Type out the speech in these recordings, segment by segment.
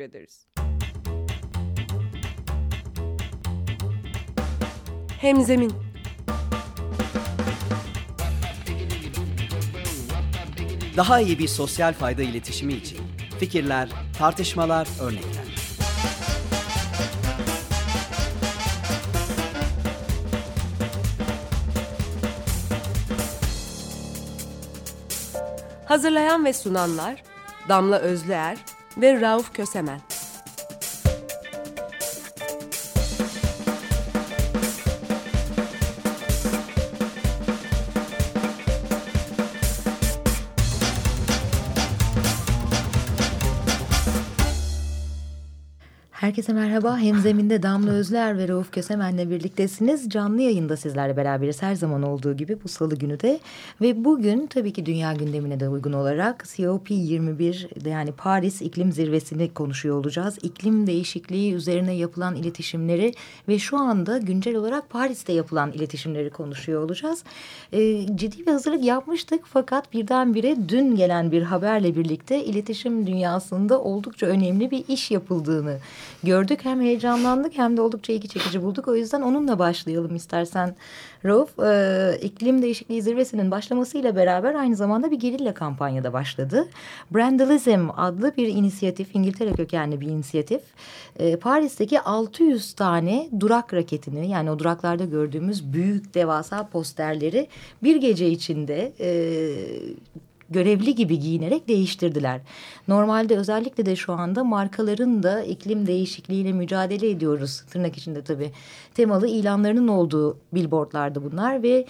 ederiz. Hemzemin Daha iyi bir sosyal fayda iletişimi için fikirler, tartışmalar, örnekler. Hazırlayan ve sunanlar Damla Özlüer ve Rauf Kösemen. Herkese merhaba. Hemzeminde Damla Özler ve Rauf Kösemen'le birliktesiniz. Canlı yayında sizlerle beraberiz her zaman olduğu gibi bu salı günü de. Ve bugün tabii ki dünya gündemine de uygun olarak COP21 yani Paris İklim Zirvesi'ni konuşuyor olacağız. İklim değişikliği üzerine yapılan iletişimleri ve şu anda güncel olarak Paris'te yapılan iletişimleri konuşuyor olacağız. Ee, ciddi bir hazırlık yapmıştık fakat birdenbire dün gelen bir haberle birlikte iletişim dünyasında oldukça önemli bir iş yapıldığını gördük. Hem heyecanlandık hem de oldukça ilgi çekici bulduk. O yüzden onunla başlayalım istersen. Rauf, e, iklim değişikliği zirvesinin başlamasıyla beraber aynı zamanda bir gerilla kampanyada başladı. Brandalism adlı bir inisiyatif, İngiltere kökenli bir inisiyatif. E, Paris'teki 600 tane durak raketini yani o duraklarda gördüğümüz büyük devasa posterleri bir gece içinde... E, görevli gibi giyinerek değiştirdiler. Normalde özellikle de şu anda markaların da iklim değişikliğiyle mücadele ediyoruz tırnak içinde tabii temalı ilanlarının olduğu billboardlardı bunlar ve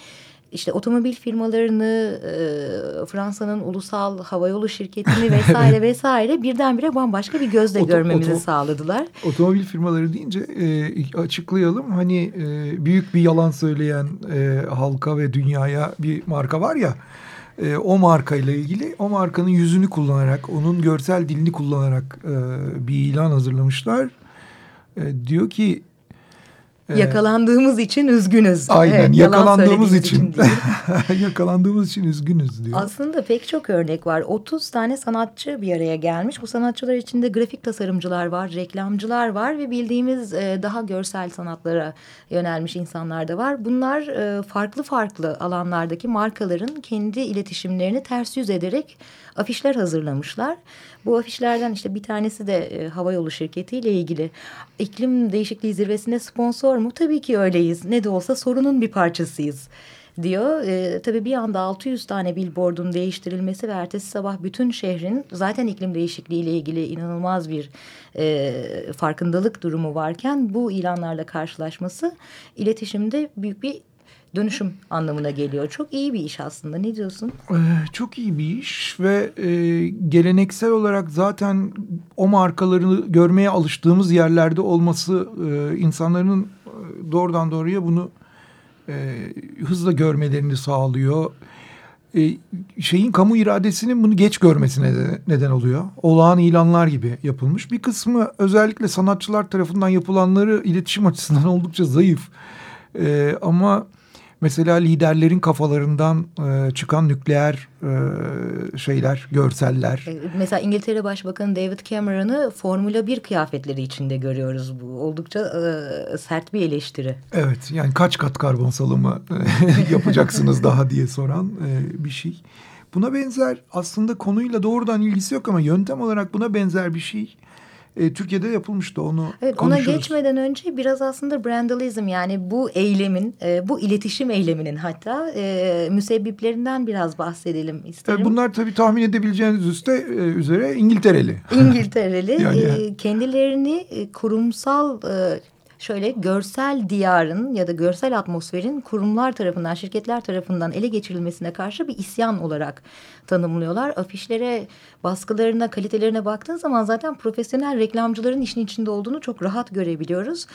işte otomobil firmalarını, e, Fransa'nın ulusal havayolu şirketini vesaire vesaire birdenbire bambaşka bir gözle Oto, görmemizi oto, sağladılar. Otomobil firmaları deyince e, açıklayalım. Hani e, büyük bir yalan söyleyen e, halka ve dünyaya bir marka var ya e, o markayla ilgili o markanın yüzünü kullanarak onun görsel dilini kullanarak e, bir ilan hazırlamışlar. E, diyor ki Yakalandığımız için üzgünüz. Aynen evet, yakalandığımız için. için yakalandığımız için üzgünüz diyor. Aslında pek çok örnek var. 30 tane sanatçı bir araya gelmiş. Bu sanatçılar içinde grafik tasarımcılar var, reklamcılar var ve bildiğimiz e, daha görsel sanatlara yönelmiş insanlar da var. Bunlar e, farklı farklı alanlardaki markaların kendi iletişimlerini ters yüz ederek afişler hazırlamışlar. Bu afişlerden işte bir tanesi de e, havayolu şirketiyle ilgili. İklim değişikliği zirvesinde sponsor mu? Tabii ki öyleyiz. Ne de olsa sorunun bir parçasıyız diyor. E, tabii bir anda 600 tane billboardun değiştirilmesi ve ertesi sabah bütün şehrin zaten iklim değişikliği ile ilgili inanılmaz bir e, farkındalık durumu varken bu ilanlarla karşılaşması iletişimde büyük bir dönüşüm anlamına geliyor. Çok iyi bir iş aslında. Ne diyorsun? Ee, çok iyi bir iş ve e, geleneksel olarak zaten o markaları görmeye alıştığımız yerlerde olması e, insanların e, doğrudan doğruya bunu e, hızla görmelerini sağlıyor. E, şeyin kamu iradesinin bunu geç görmesine de neden oluyor. Olağan ilanlar gibi yapılmış. Bir kısmı özellikle sanatçılar tarafından yapılanları iletişim açısından oldukça zayıf. E, ama Mesela liderlerin kafalarından e, çıkan nükleer e, şeyler, görseller. E, mesela İngiltere Başbakanı David Cameron'ı Formula 1 kıyafetleri içinde görüyoruz. Bu oldukça e, sert bir eleştiri. Evet yani kaç kat karbon salımı yapacaksınız daha diye soran e, bir şey. Buna benzer aslında konuyla doğrudan ilgisi yok ama yöntem olarak buna benzer bir şey e, Türkiye'de yapılmıştı onu evet, Ona geçmeden önce biraz aslında brandalizm yani bu eylemin, e, bu iletişim eyleminin hatta e, müsebbiplerinden biraz bahsedelim isterim. E, bunlar tabii tahmin edebileceğiniz üstte, e, üzere İngiltereli. İngiltereli. yani. e, kendilerini e, kurumsal... E, şöyle görsel diyarın ya da görsel atmosferin kurumlar tarafından, şirketler tarafından ele geçirilmesine karşı bir isyan olarak tanımlıyorlar. Afişlere, baskılarına, kalitelerine baktığın zaman zaten profesyonel reklamcıların işin içinde olduğunu çok rahat görebiliyoruz.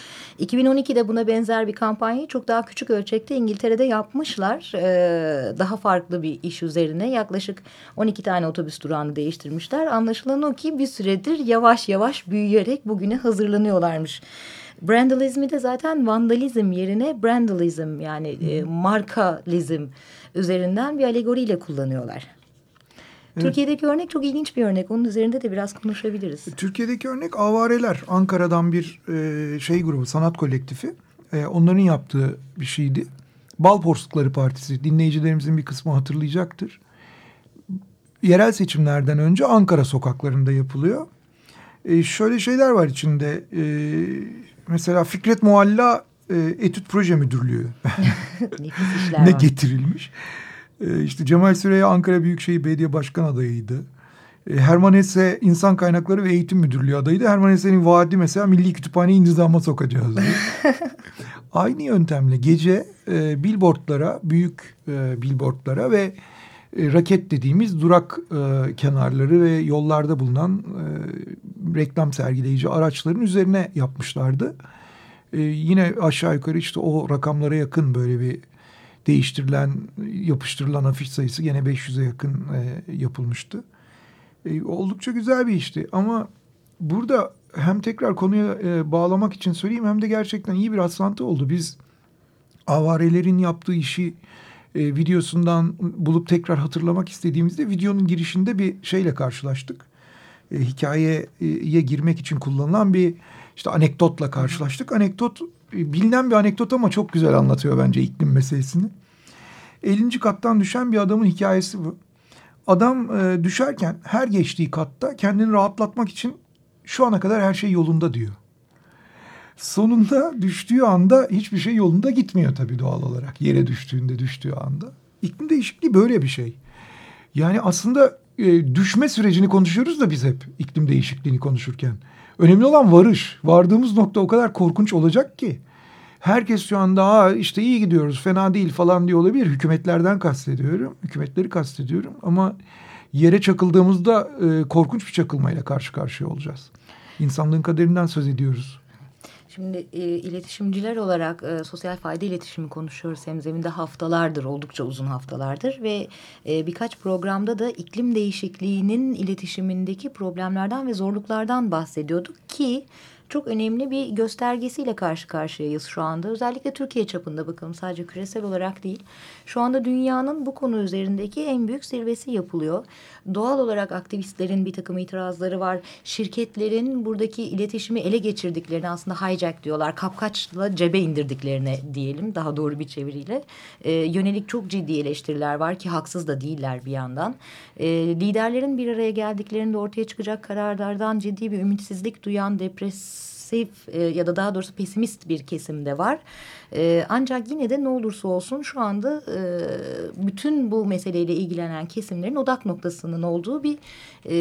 2012'de buna benzer bir kampanyayı çok daha küçük ölçekte İngiltere'de yapmışlar. Ee, daha farklı bir iş üzerine yaklaşık 12 tane otobüs durağını değiştirmişler. Anlaşılan o ki bir süredir yavaş yavaş büyüyerek bugüne hazırlanıyorlarmış. Brandalizmi de zaten vandalizm yerine brandalizm yani e, markalizm üzerinden bir alegoriyle kullanıyorlar. Türkiye'deki örnek çok ilginç bir örnek. Onun üzerinde de biraz konuşabiliriz. Türkiye'deki örnek Avareler. Ankara'dan bir e, şey grubu, sanat kolektifi. E, onların yaptığı bir şeydi. Bal Porsukları Partisi. Dinleyicilerimizin bir kısmı hatırlayacaktır. Yerel seçimlerden önce Ankara sokaklarında yapılıyor. E, şöyle şeyler var içinde. E, mesela Fikret Mualla e, Etüt Proje Müdürlüğü. ne getirilmiş. E, işte Cemal Süreya Ankara Büyükşehir Belediye Başkan adayıydı. E, Herman Hesse İnsan Kaynakları ve Eğitim Müdürlüğü adayıydı. Herman Hesse'nin vaadi mesela Milli Kütüphaneyi intizama sokacağız. Aynı yöntemle gece e, billboardlara, büyük e, billboardlara ve e, raket dediğimiz durak e, kenarları ve yollarda bulunan e, reklam sergileyici araçların üzerine yapmışlardı. E, yine aşağı yukarı işte o rakamlara yakın böyle bir değiştirilen, yapıştırılan afiş sayısı gene 500'e yakın e, yapılmıştı. E, oldukça güzel bir işti ama burada hem tekrar konuya e, bağlamak için söyleyeyim hem de gerçekten iyi bir rastlantı oldu. Biz avarelerin yaptığı işi e, videosundan bulup tekrar hatırlamak istediğimizde videonun girişinde bir şeyle karşılaştık. E, hikayeye girmek için kullanılan bir işte anekdotla karşılaştık. Anekdot e, bilinen bir anekdot ama çok güzel anlatıyor bence iklim meselesini. 50. kattan düşen bir adamın hikayesi bu. Adam e, düşerken her geçtiği katta kendini rahatlatmak için şu ana kadar her şey yolunda diyor. Sonunda düştüğü anda hiçbir şey yolunda gitmiyor tabii doğal olarak. Yere düştüğünde düştüğü anda. İklim değişikliği böyle bir şey. Yani aslında e, düşme sürecini konuşuyoruz da biz hep iklim değişikliğini konuşurken. Önemli olan varış. Vardığımız nokta o kadar korkunç olacak ki. Herkes şu anda Aa, işte iyi gidiyoruz fena değil falan diye olabilir. Hükümetlerden kastediyorum. Hükümetleri kastediyorum ama yere çakıldığımızda e, korkunç bir çakılmayla karşı karşıya olacağız. İnsanlığın kaderinden söz ediyoruz. Şimdi e, iletişimciler olarak e, sosyal fayda iletişimi konuşuyoruz hemzeminde haftalardır, oldukça uzun haftalardır ve e, birkaç programda da iklim değişikliğinin iletişimindeki problemlerden ve zorluklardan bahsediyorduk ki çok önemli bir göstergesiyle karşı karşıyayız şu anda. Özellikle Türkiye çapında bakalım sadece küresel olarak değil. Şu anda dünyanın bu konu üzerindeki en büyük zirvesi yapılıyor. Doğal olarak aktivistlerin bir takım itirazları var. Şirketlerin buradaki iletişimi ele geçirdiklerini aslında hijack diyorlar. Kapkaçla cebe indirdiklerine diyelim daha doğru bir çeviriyle. E, yönelik çok ciddi eleştiriler var ki haksız da değiller bir yandan. E, liderlerin bir araya geldiklerinde ortaya çıkacak kararlardan ciddi bir ümitsizlik duyan depres agresif e, ya da daha doğrusu pesimist bir kesimde var. E, ancak yine de ne olursa olsun şu anda e, bütün bu meseleyle ilgilenen kesimlerin odak noktasının olduğu bir e,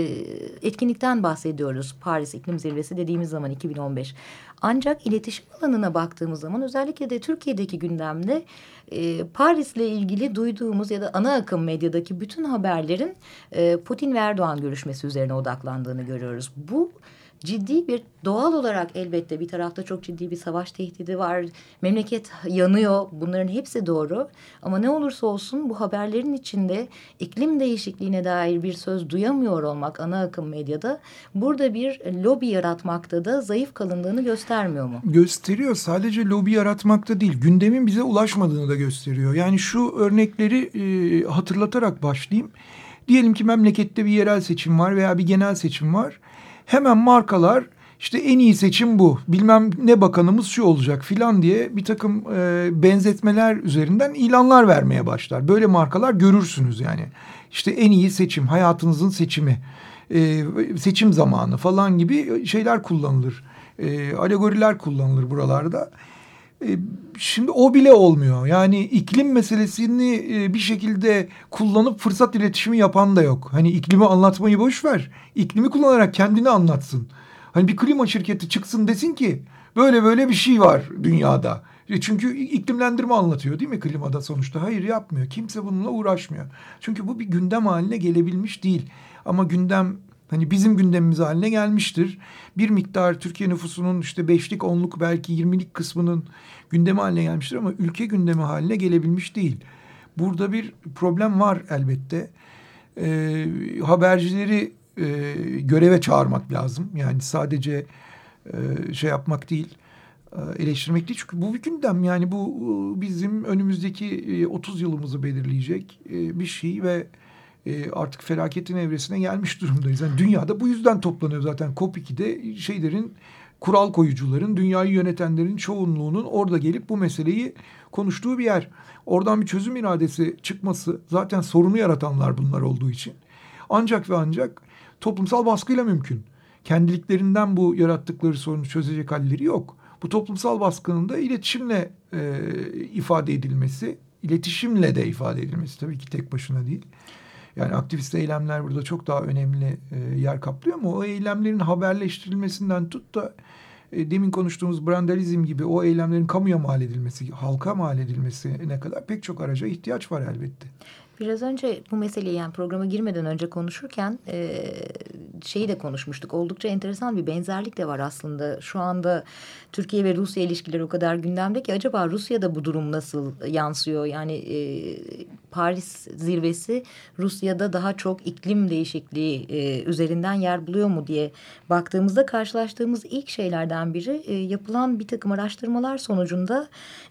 etkinlikten bahsediyoruz. Paris İklim Zirvesi dediğimiz zaman 2015. Ancak iletişim alanına baktığımız zaman özellikle de Türkiye'deki gündemde e, Paris'le ilgili duyduğumuz ya da ana akım medyadaki bütün haberlerin e, Putin ve Erdoğan görüşmesi üzerine odaklandığını görüyoruz. Bu ciddi bir doğal olarak elbette bir tarafta çok ciddi bir savaş tehdidi var. Memleket yanıyor. Bunların hepsi doğru. Ama ne olursa olsun bu haberlerin içinde iklim değişikliğine dair bir söz duyamıyor olmak ana akım medyada burada bir lobi yaratmakta da zayıf kalındığını göstermiyor mu? Gösteriyor. Sadece lobi yaratmakta değil. Gündemin bize ulaşmadığını da gösteriyor. Yani şu örnekleri e, hatırlatarak başlayayım. Diyelim ki memlekette bir yerel seçim var veya bir genel seçim var hemen markalar işte en iyi seçim bu bilmem ne bakanımız şu olacak filan diye bir takım e, benzetmeler üzerinden ilanlar vermeye başlar. Böyle markalar görürsünüz yani işte en iyi seçim hayatınızın seçimi e, seçim zamanı falan gibi şeyler kullanılır. E, alegoriler kullanılır buralarda. E, şimdi o bile olmuyor. Yani iklim meselesini e, bir şekilde kullanıp fırsat iletişimi yapan da yok. Hani iklimi anlatmayı boş ver. İklimi kullanarak kendini anlatsın. Hani bir klima şirketi çıksın desin ki böyle böyle bir şey var dünyada. E, çünkü iklimlendirme anlatıyor değil mi klimada sonuçta? Hayır yapmıyor. Kimse bununla uğraşmıyor. Çünkü bu bir gündem haline gelebilmiş değil. Ama gündem hani bizim gündemimiz haline gelmiştir. Bir miktar Türkiye nüfusunun işte beşlik, onluk belki yirmilik kısmının gündemi haline gelmiştir ama ülke gündemi haline gelebilmiş değil. Burada bir problem var elbette. E, habercileri e, göreve çağırmak lazım. Yani sadece e, şey yapmak değil, e, eleştirmek değil. Çünkü bu bir gündem yani bu bizim önümüzdeki 30 yılımızı belirleyecek bir şey ve e, artık felaketin evresine gelmiş durumdayız. Yani dünyada bu yüzden toplanıyor zaten. COP2'de şeylerin kural koyucuların, dünyayı yönetenlerin çoğunluğunun orada gelip bu meseleyi konuştuğu bir yer. Oradan bir çözüm iradesi çıkması zaten sorunu yaratanlar bunlar olduğu için. Ancak ve ancak toplumsal baskıyla mümkün. Kendiliklerinden bu yarattıkları sorunu çözecek halleri yok. Bu toplumsal baskının da iletişimle e, ifade edilmesi, iletişimle de ifade edilmesi tabii ki tek başına değil. Yani aktivist eylemler burada çok daha önemli e, yer kaplıyor ama o eylemlerin haberleştirilmesinden tut da e, demin konuştuğumuz brandalizm gibi o eylemlerin kamuya mal edilmesi, halka mal edilmesi ne kadar pek çok araca ihtiyaç var elbette. Biraz önce bu meseleyi yani programa girmeden önce konuşurken e, şeyi de konuşmuştuk. Oldukça enteresan bir benzerlik de var aslında. Şu anda Türkiye ve Rusya ilişkileri o kadar gündemde ki acaba Rusya'da bu durum nasıl yansıyor? Yani e, Paris zirvesi Rusya'da daha çok iklim değişikliği e, üzerinden yer buluyor mu diye baktığımızda karşılaştığımız ilk şeylerden biri e, yapılan bir takım araştırmalar sonucunda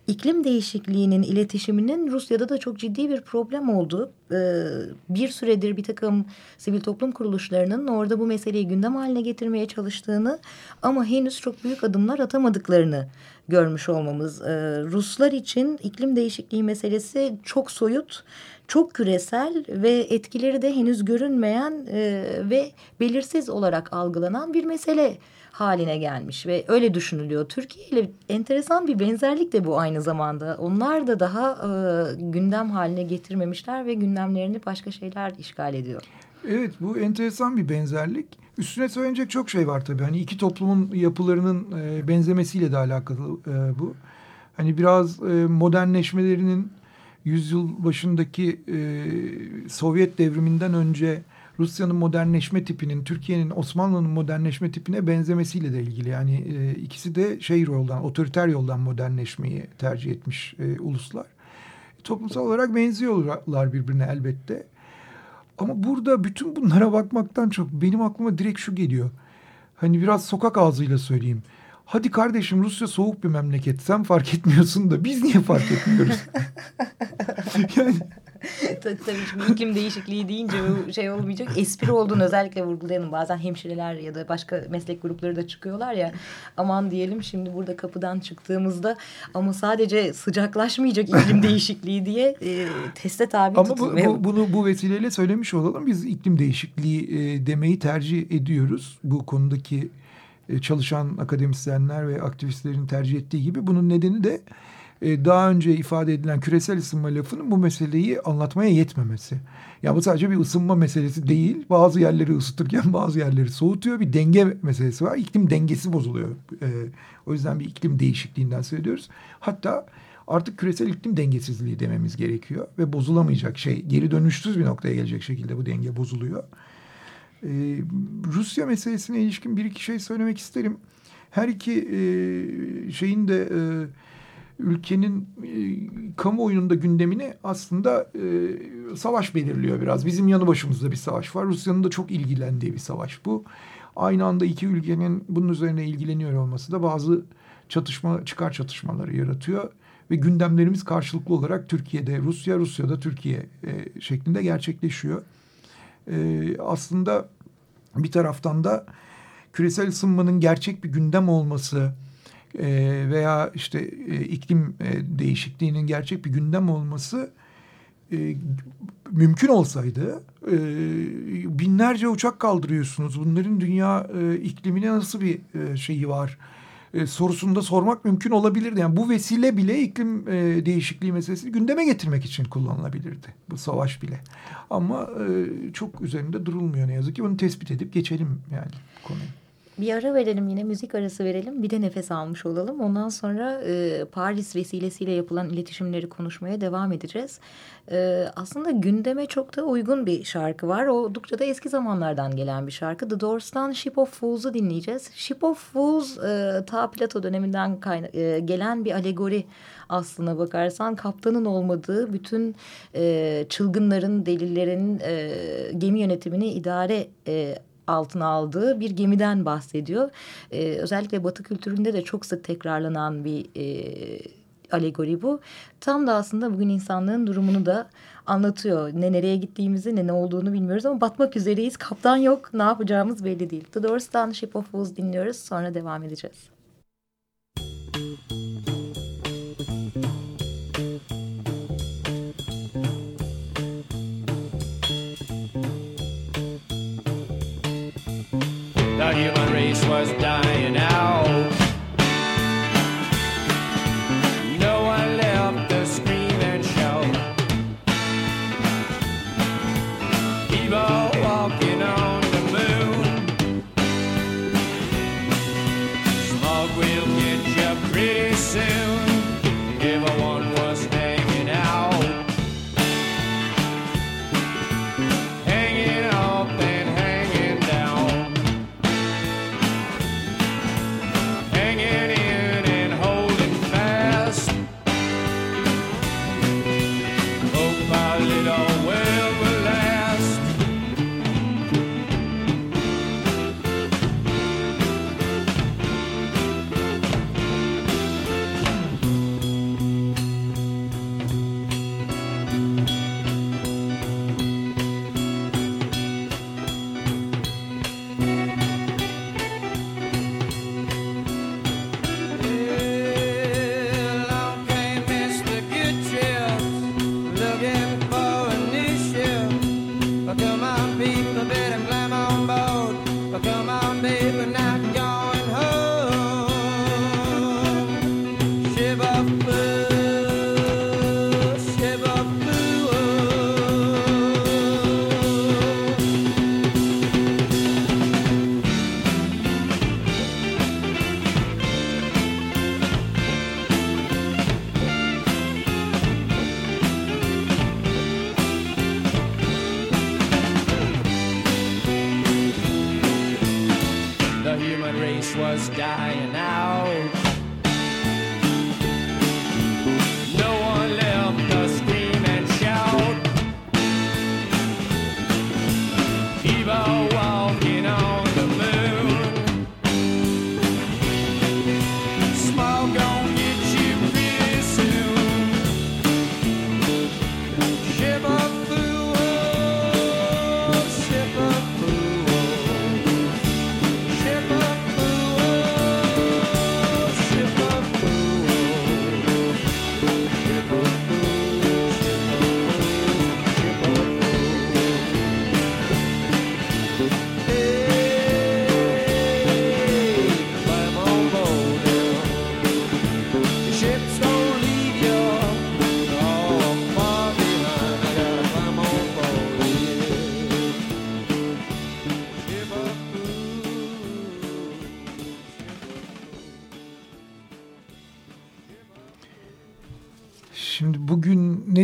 iklim değişikliğinin iletişiminin Rusya'da da çok ciddi bir problem olduğu e, bir süredir bir takım sivil toplum kuruluşlarının orada bu meseleyi gündem haline getirmeye çalıştığını ama henüz çok büyük adımlar atamadıklarını görmüş olmamız. E, Ruslar için iklim değişikliği meselesi çok soyut, çok küresel ve etkileri de henüz görünmeyen e, ve belirsiz olarak algılanan bir mesele haline gelmiş ve öyle düşünülüyor. Türkiye ile enteresan bir benzerlik de bu aynı zamanda. Onlar da daha e, gündem haline getirmemişler ve gündemlerini başka şeyler işgal ediyor. Evet bu enteresan bir benzerlik. Üstüne söylenecek çok şey var tabii. Hani iki toplumun yapılarının e, benzemesiyle de alakalı e, bu. Hani biraz e, modernleşmelerinin yüzyıl başındaki e, Sovyet devriminden önce Rusya'nın modernleşme tipinin Türkiye'nin Osmanlı'nın modernleşme tipine benzemesiyle de ilgili. Yani e, ikisi de şey yoldan, otoriter yoldan modernleşmeyi tercih etmiş e, uluslar. Toplumsal olarak benziyorlar birbirine elbette. Ama burada bütün bunlara bakmaktan çok benim aklıma direkt şu geliyor. Hani biraz sokak ağzıyla söyleyeyim. Hadi kardeşim Rusya soğuk bir memleket. Sen fark etmiyorsun da biz niye fark etmiyoruz? yani tabii, tabii şimdi iklim değişikliği deyince bu şey olmayacak. Espri olduğunu özellikle vurgulayalım. Bazen hemşireler ya da başka meslek grupları da çıkıyorlar ya. Aman diyelim şimdi burada kapıdan çıktığımızda ama sadece sıcaklaşmayacak iklim değişikliği diye e, teste tabi Ama bu, bu, bunu bu vesileyle söylemiş olalım. Biz iklim değişikliği e, demeyi tercih ediyoruz. Bu konudaki e, çalışan akademisyenler ve aktivistlerin tercih ettiği gibi. Bunun nedeni de e, daha önce ifade edilen küresel ısınma lafının bu meseleyi anlatmaya yetmemesi. Ya bu sadece bir ısınma meselesi değil. Bazı yerleri ısıtırken bazı yerleri soğutuyor. Bir denge meselesi var. İklim dengesi bozuluyor. E, o yüzden bir iklim değişikliğinden söylüyoruz. Hatta artık küresel iklim dengesizliği dememiz gerekiyor. Ve bozulamayacak şey geri dönüşsüz bir noktaya gelecek şekilde bu denge bozuluyor. Ee, Rusya meselesine ilişkin bir iki şey söylemek isterim. Her iki e, şeyin de e, ülkenin e, kamuoyunun da gündemini aslında e, savaş belirliyor biraz. Bizim yanı başımızda bir savaş var. Rusya'nın da çok ilgilendiği bir savaş bu. Aynı anda iki ülkenin bunun üzerine ilgileniyor olması da bazı çatışma çıkar çatışmaları yaratıyor ve gündemlerimiz karşılıklı olarak Türkiye'de Rusya, Rusya'da Türkiye e, şeklinde gerçekleşiyor. E, aslında bir taraftan da küresel ısınmanın gerçek bir gündem olması veya işte e, iklim e, değişikliğinin gerçek bir gündem olması e, mümkün olsaydı binlerce uçak kaldırıyorsunuz. Bunların dünya iklimine nasıl bir şeyi var? sorusunu da sormak mümkün olabilirdi. Yani bu vesile bile iklim değişikliği meselesini gündeme getirmek için kullanılabilirdi. Bu savaş bile. Ama çok üzerinde durulmuyor ne yazık ki. Bunu tespit edip geçelim yani konuyu. Bir ara verelim yine müzik arası verelim bir de nefes almış olalım. Ondan sonra e, Paris vesilesiyle yapılan iletişimleri konuşmaya devam edeceğiz. E, aslında gündeme çok da uygun bir şarkı var. Oldukça da eski zamanlardan gelen bir şarkı. The Doors'tan Ship of Fools'u dinleyeceğiz. Ship of Fools e, ta Plato döneminden e, gelen bir alegori aslına bakarsan kaptanın olmadığı bütün e, çılgınların, delilerin e, gemi yönetimini idare e, altına aldığı bir gemiden bahsediyor. E, özellikle Batı kültüründe de çok sık tekrarlanan bir e, alegori bu. Tam da aslında bugün insanlığın durumunu da anlatıyor. Ne nereye gittiğimizi ne ne olduğunu bilmiyoruz ama batmak üzereyiz. Kaptan yok. Ne yapacağımız belli değil. The Doors'tan Ship of Fools dinliyoruz. Sonra devam edeceğiz. Human race was dying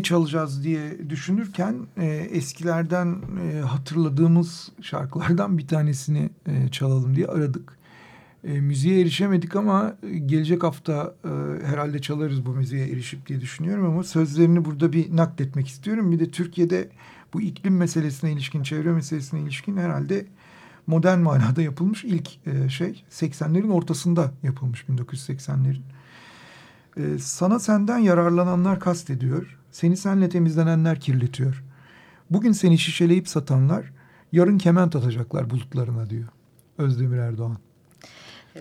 çalacağız diye düşünürken e, eskilerden e, hatırladığımız şarkılardan bir tanesini e, çalalım diye aradık. E, müziğe erişemedik ama gelecek hafta e, herhalde çalarız bu müziğe erişip diye düşünüyorum ama sözlerini burada bir nakletmek istiyorum. Bir de Türkiye'de bu iklim meselesine ilişkin, çevre meselesine ilişkin herhalde modern manada yapılmış ilk e, şey 80'lerin ortasında yapılmış 1980'lerin. Ee, sana senden yararlananlar kastediyor. Seni senle temizlenenler kirletiyor. Bugün seni şişeleyip satanlar yarın kement atacaklar bulutlarına diyor. Özdemir Erdoğan.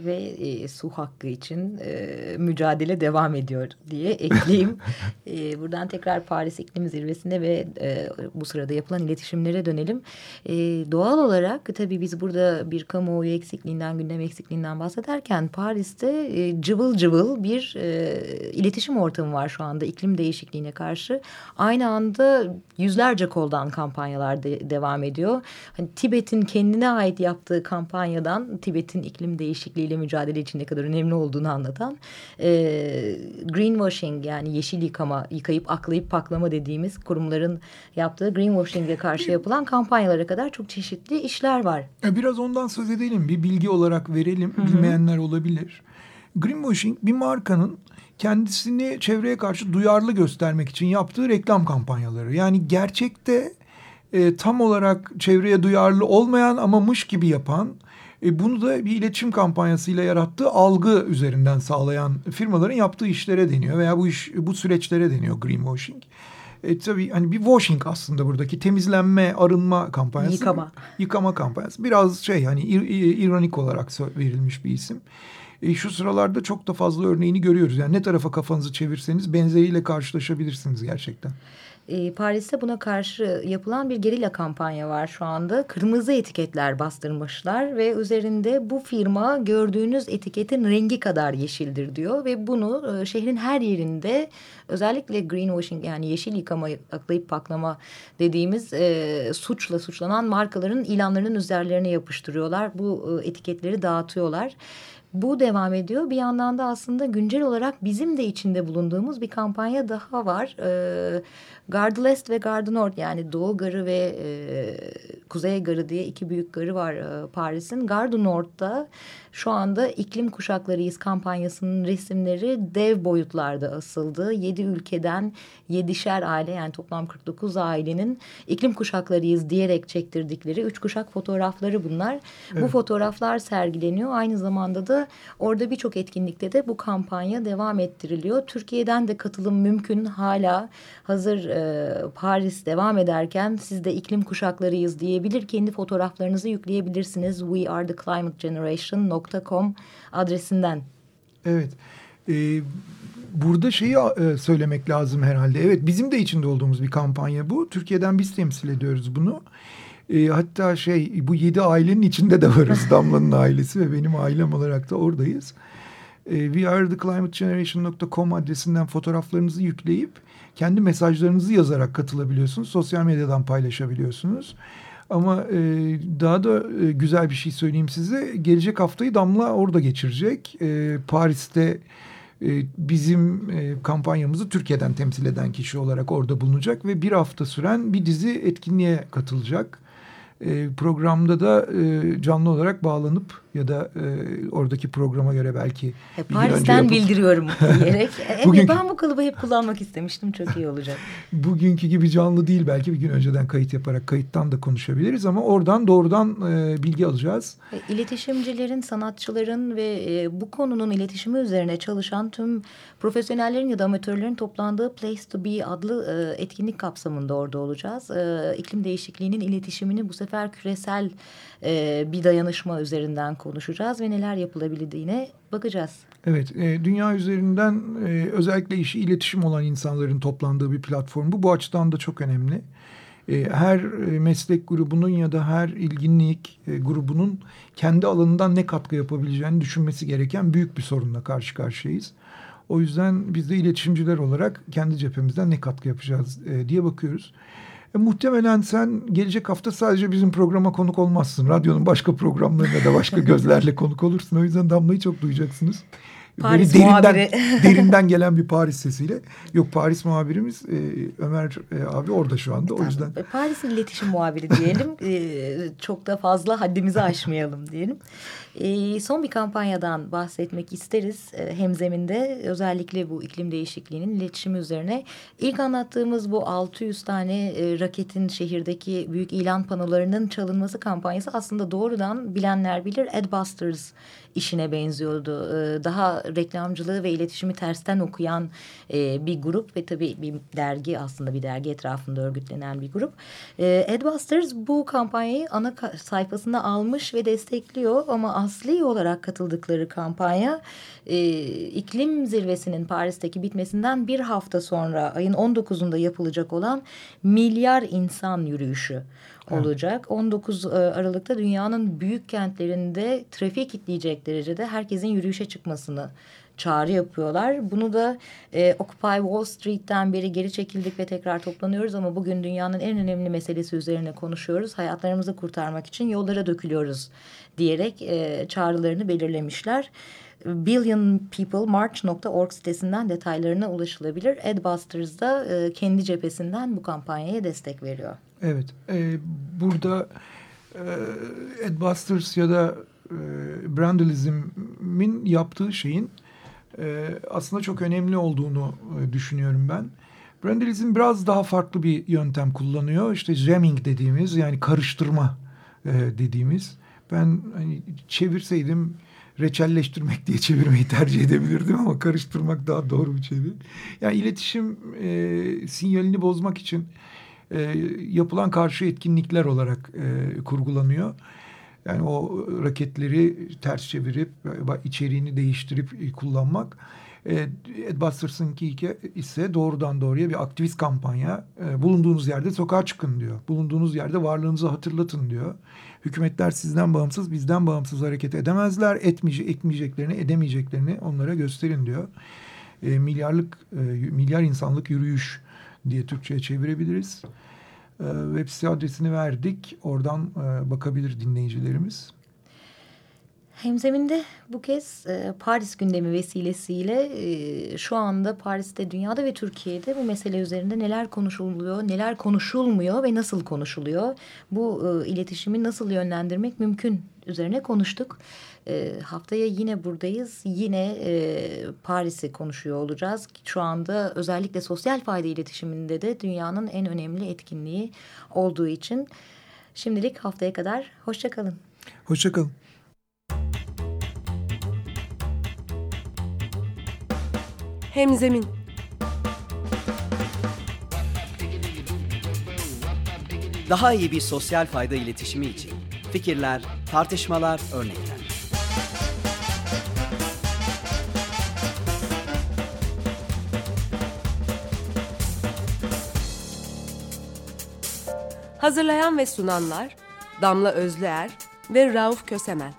Ve e, su hakkı için e, mücadele devam ediyor diye ekleyeyim. e, buradan tekrar Paris İklim Zirvesi'ne ve e, bu sırada yapılan iletişimlere dönelim. E, doğal olarak tabii biz burada bir kamuoyu eksikliğinden, gündem eksikliğinden bahsederken Paris'te e, cıvıl cıvıl bir e, iletişim ortamı var şu anda iklim değişikliğine karşı. Aynı anda yüzlerce koldan kampanyalar de, devam ediyor. Hani Tibet'in kendine ait yaptığı kampanyadan Tibet'in iklim değişikliğiyle mücadele için ne kadar önemli olduğunu anlatan e, greenwashing yani yeşil yıkama, yıkayıp aklayıp paklama dediğimiz kurumların yaptığı greenwashing'e karşı yapılan kampanyalara kadar çok çeşitli işler var. Biraz ondan söz edelim. Bir bilgi olarak verelim. Bilmeyenler olabilir. Greenwashing bir markanın kendisini çevreye karşı duyarlı göstermek için yaptığı reklam kampanyaları. Yani gerçekte e, tam olarak çevreye duyarlı olmayan ama mış gibi yapan E, bunu da bir iletişim kampanyasıyla yarattığı algı üzerinden sağlayan firmaların yaptığı işlere deniyor veya bu iş bu süreçlere deniyor greenwashing. E, tabii hani bir washing aslında buradaki temizlenme, arınma kampanyası. Yıkama. Yıkama kampanyası. Biraz şey hani ir- ir- ironik olarak verilmiş bir isim. E, şu sıralarda çok da fazla örneğini görüyoruz. Yani ne tarafa kafanızı çevirseniz benzeriyle karşılaşabilirsiniz gerçekten. E, Paris'te buna karşı yapılan bir gerilla kampanya var şu anda. Kırmızı etiketler bastırmışlar ve üzerinde bu firma gördüğünüz etiketin rengi kadar yeşildir diyor. Ve bunu e, şehrin her yerinde özellikle greenwashing yani yeşil yıkama, aklayıp paklama dediğimiz e, suçla suçlanan markaların ilanlarının üzerlerine yapıştırıyorlar. Bu e, etiketleri dağıtıyorlar. Bu devam ediyor. Bir yandan da aslında güncel olarak bizim de içinde bulunduğumuz bir kampanya daha var. Ee, Gardı Est ve Gardı Nord yani Doğu Garı ve e, Kuzey Garı diye iki büyük garı var e, Paris'in. Gardı Nord'da şu anda iklim kuşaklarıyız kampanyasının resimleri dev boyutlarda asıldı. Yedi ülkeden yedişer aile yani toplam 49 ailenin iklim kuşaklarıyız diyerek çektirdikleri üç kuşak fotoğrafları bunlar. Bu fotoğraflar sergileniyor. Aynı zamanda da orada birçok etkinlikte de bu kampanya devam ettiriliyor. Türkiye'den de katılım mümkün. Hala hazır e, Paris devam ederken siz de iklim kuşaklarıyız diyebilir. Kendi fotoğraflarınızı yükleyebilirsiniz. We are the climate generation.com adresinden. Evet. Ee, burada şeyi e, söylemek lazım herhalde. Evet bizim de içinde olduğumuz bir kampanya bu. Türkiye'den biz temsil ediyoruz bunu. E, hatta şey bu yedi ailenin içinde de varız. Damla'nın ailesi ve benim ailem olarak da oradayız. E, wearetheclimategeneration.com adresinden fotoğraflarınızı yükleyip kendi mesajlarınızı yazarak katılabiliyorsunuz. Sosyal medyadan paylaşabiliyorsunuz. Ama e, daha da e, güzel bir şey söyleyeyim size. Gelecek haftayı Damla orada geçirecek. E, Paris'te e, bizim e, kampanyamızı Türkiye'den temsil eden kişi olarak orada bulunacak ve bir hafta süren bir dizi etkinliğe katılacak. E, programda da canlı olarak bağlanıp ya da e, oradaki programa göre belki E, Paris'ten yapıp- bildiriyorum diyerek. Evet, Bugünkü- Ben bu kalıbı hep kullanmak istemiştim. Çok iyi olacak. bugünkü gibi canlı değil belki bir gün önceden kayıt yaparak kayıttan da konuşabiliriz ama oradan doğrudan e, bilgi alacağız. E, İletişimcilerin, sanatçıların ve e, bu konunun iletişimi üzerine çalışan tüm profesyonellerin ya da amatörlerin toplandığı Place to Be adlı e, etkinlik kapsamında orada olacağız. E, iklim değişikliğinin iletişimini bu sefer küresel e, bir dayanışma üzerinden konuşacağız ve neler yapılabildiğine bakacağız. Evet, e, dünya üzerinden e, özellikle işi iletişim olan insanların toplandığı bir platform bu. Bu açıdan da çok önemli. E, her e, meslek grubunun ya da her ilginlik e, grubunun kendi alanından ne katkı yapabileceğini düşünmesi gereken büyük bir sorunla karşı karşıyayız. O yüzden biz de iletişimciler olarak kendi cephemizden ne katkı yapacağız e, diye bakıyoruz. E, muhtemelen sen gelecek hafta sadece bizim programa konuk olmazsın. Radyonun başka programlarına da başka gözlerle konuk olursun. O yüzden Damla'yı çok duyacaksınız. Paris Böyle derinden, derinden gelen bir Paris sesiyle. Yok Paris muhabirimiz e, Ömer e, abi orada şu anda. O yüzden E, Paris'in iletişim muhabiri diyelim. E, çok da fazla haddimizi aşmayalım diyelim. E, son bir kampanyadan bahsetmek isteriz. E, hemzeminde özellikle bu iklim değişikliğinin iletişimi üzerine. İlk anlattığımız bu 600 tane e, raketin şehirdeki büyük ilan panolarının çalınması kampanyası aslında doğrudan bilenler bilir Adbusters işine benziyordu. E, daha reklamcılığı ve iletişimi tersten okuyan e, bir grup ve tabii bir dergi aslında bir dergi etrafında örgütlenen bir grup. Adbusters bu kampanyayı ana sayfasına almış ve destekliyor ama asli olarak katıldıkları kampanya e, iklim zirvesinin Paris'teki bitmesinden bir hafta sonra ayın 19'unda yapılacak olan milyar insan yürüyüşü olacak. 19 e, Aralık'ta dünyanın büyük kentlerinde trafik kitleyecek derecede herkesin yürüyüşe çıkmasını çağrı yapıyorlar. Bunu da e, Occupy Wall Street'ten beri geri çekildik ve tekrar toplanıyoruz ama bugün dünyanın en önemli meselesi üzerine konuşuyoruz. Hayatlarımızı kurtarmak için yollara dökülüyoruz diyerek e, çağrılarını belirlemişler. billionpeoplemarch.org sitesinden detaylarına ulaşılabilir. Adbusters da e, kendi cephesinden bu kampanyaya destek veriyor. Evet, e, burada e, Adbusters ya da e, Brandalism'in yaptığı şeyin e, aslında çok önemli olduğunu e, düşünüyorum ben. Brandalism biraz daha farklı bir yöntem kullanıyor. İşte jamming dediğimiz yani karıştırma e, dediğimiz. Ben hani çevirseydim reçelleştirmek diye çevirmeyi tercih edebilirdim ama karıştırmak daha doğru bir çeviri. Yani iletişim e, sinyalini bozmak için e, yapılan karşı etkinlikler olarak e, kurgulanıyor. Yani o raketleri ters çevirip içeriğini değiştirip kullanmak. E, Ed Busters'ınki ise doğrudan doğruya bir aktivist kampanya. E, bulunduğunuz yerde sokağa çıkın diyor. Bulunduğunuz yerde varlığınızı hatırlatın diyor. Hükümetler sizden bağımsız, bizden bağımsız hareket edemezler. Etmeyecek, etmeyeceklerini, edemeyeceklerini onlara gösterin diyor. E, milyarlık, e, milyar insanlık yürüyüş diye Türkçe'ye çevirebiliriz. E, web site adresini verdik. Oradan e, bakabilir dinleyicilerimiz. Hemzeminde bu kez e, Paris gündemi vesilesiyle e, şu anda Paris'te, dünyada ve Türkiye'de bu mesele üzerinde neler konuşuluyor, neler konuşulmuyor ve nasıl konuşuluyor? Bu iletişimi nasıl yönlendirmek mümkün üzerine konuştuk. E, haftaya yine buradayız. Yine e, Paris'i konuşuyor olacağız. Şu anda özellikle sosyal fayda iletişiminde de dünyanın en önemli etkinliği olduğu için. Şimdilik haftaya kadar hoşçakalın. Hoşçakalın. Hemzemin Daha iyi bir sosyal fayda iletişimi için fikirler, tartışmalar, örnekler. Hazırlayan ve sunanlar Damla Özlüer ve Rauf Kösemen